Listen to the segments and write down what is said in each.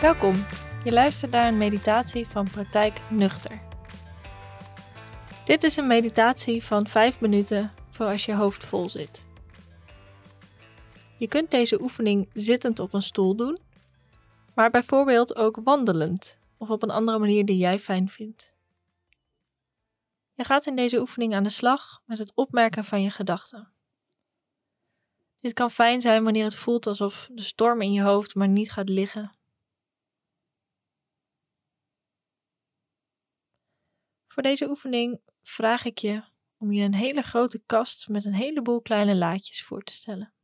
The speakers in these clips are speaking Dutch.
Welkom, je luistert naar een meditatie van Praktijk Nuchter. Dit is een meditatie van 5 minuten voor als je hoofd vol zit. Je kunt deze oefening zittend op een stoel doen, maar bijvoorbeeld ook wandelend of op een andere manier die jij fijn vindt. Je gaat in deze oefening aan de slag met het opmerken van je gedachten. Dit kan fijn zijn wanneer het voelt alsof de storm in je hoofd maar niet gaat liggen. Voor deze oefening vraag ik je om je een hele grote kast met een heleboel kleine laadjes voor te stellen.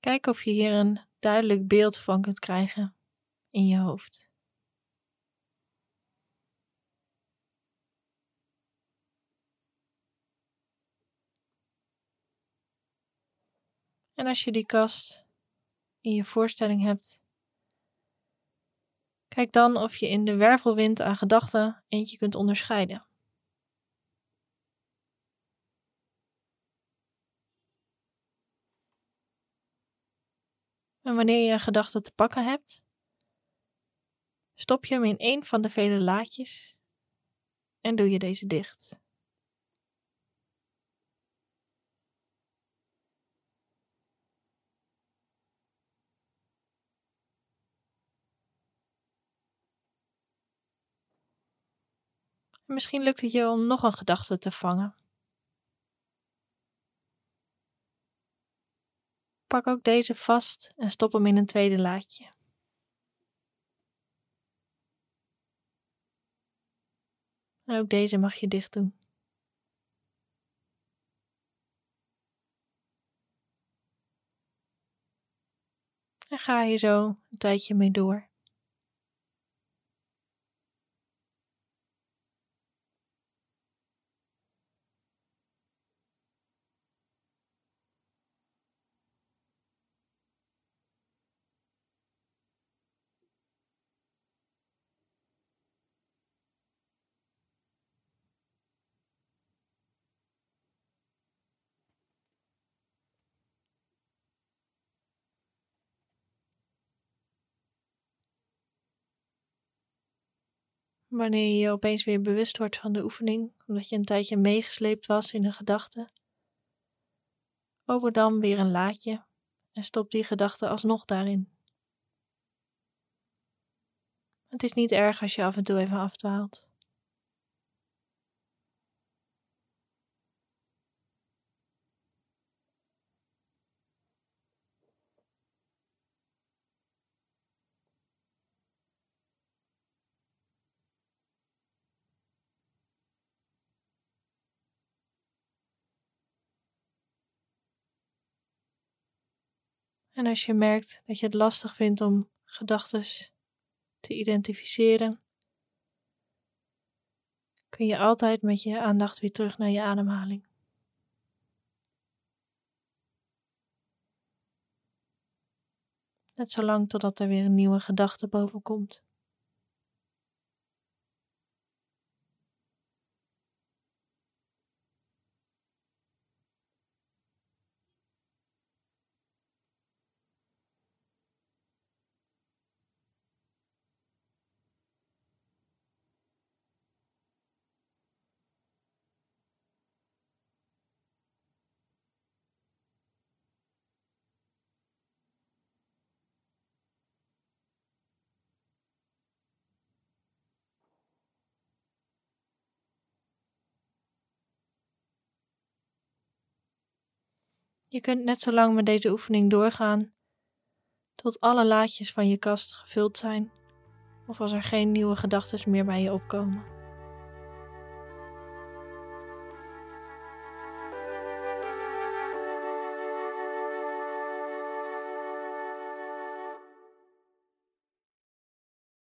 Kijk of je hier een duidelijk beeld van kunt krijgen in je hoofd. En als je die kast in je voorstelling hebt, kijk dan of je in de wervelwind aan gedachten eentje kunt onderscheiden. En wanneer je een gedachte te pakken hebt, stop je hem in een van de vele laadjes en doe je deze dicht. Misschien lukt het je om nog een gedachte te vangen. Pak ook deze vast en stop hem in een tweede laadje. En ook deze mag je dicht doen. En ga hier zo een tijdje mee door. Wanneer je opeens weer bewust wordt van de oefening, omdat je een tijdje meegesleept was in een gedachte, open dan weer een laadje en stop die gedachte alsnog daarin. Het is niet erg als je af en toe even afdwaalt. En als je merkt dat je het lastig vindt om gedachten te identificeren, kun je altijd met je aandacht weer terug naar je ademhaling. Net zolang totdat er weer een nieuwe gedachte boven komt. Je kunt net zo lang met deze oefening doorgaan tot alle laadjes van je kast gevuld zijn of als er geen nieuwe gedachten meer bij je opkomen.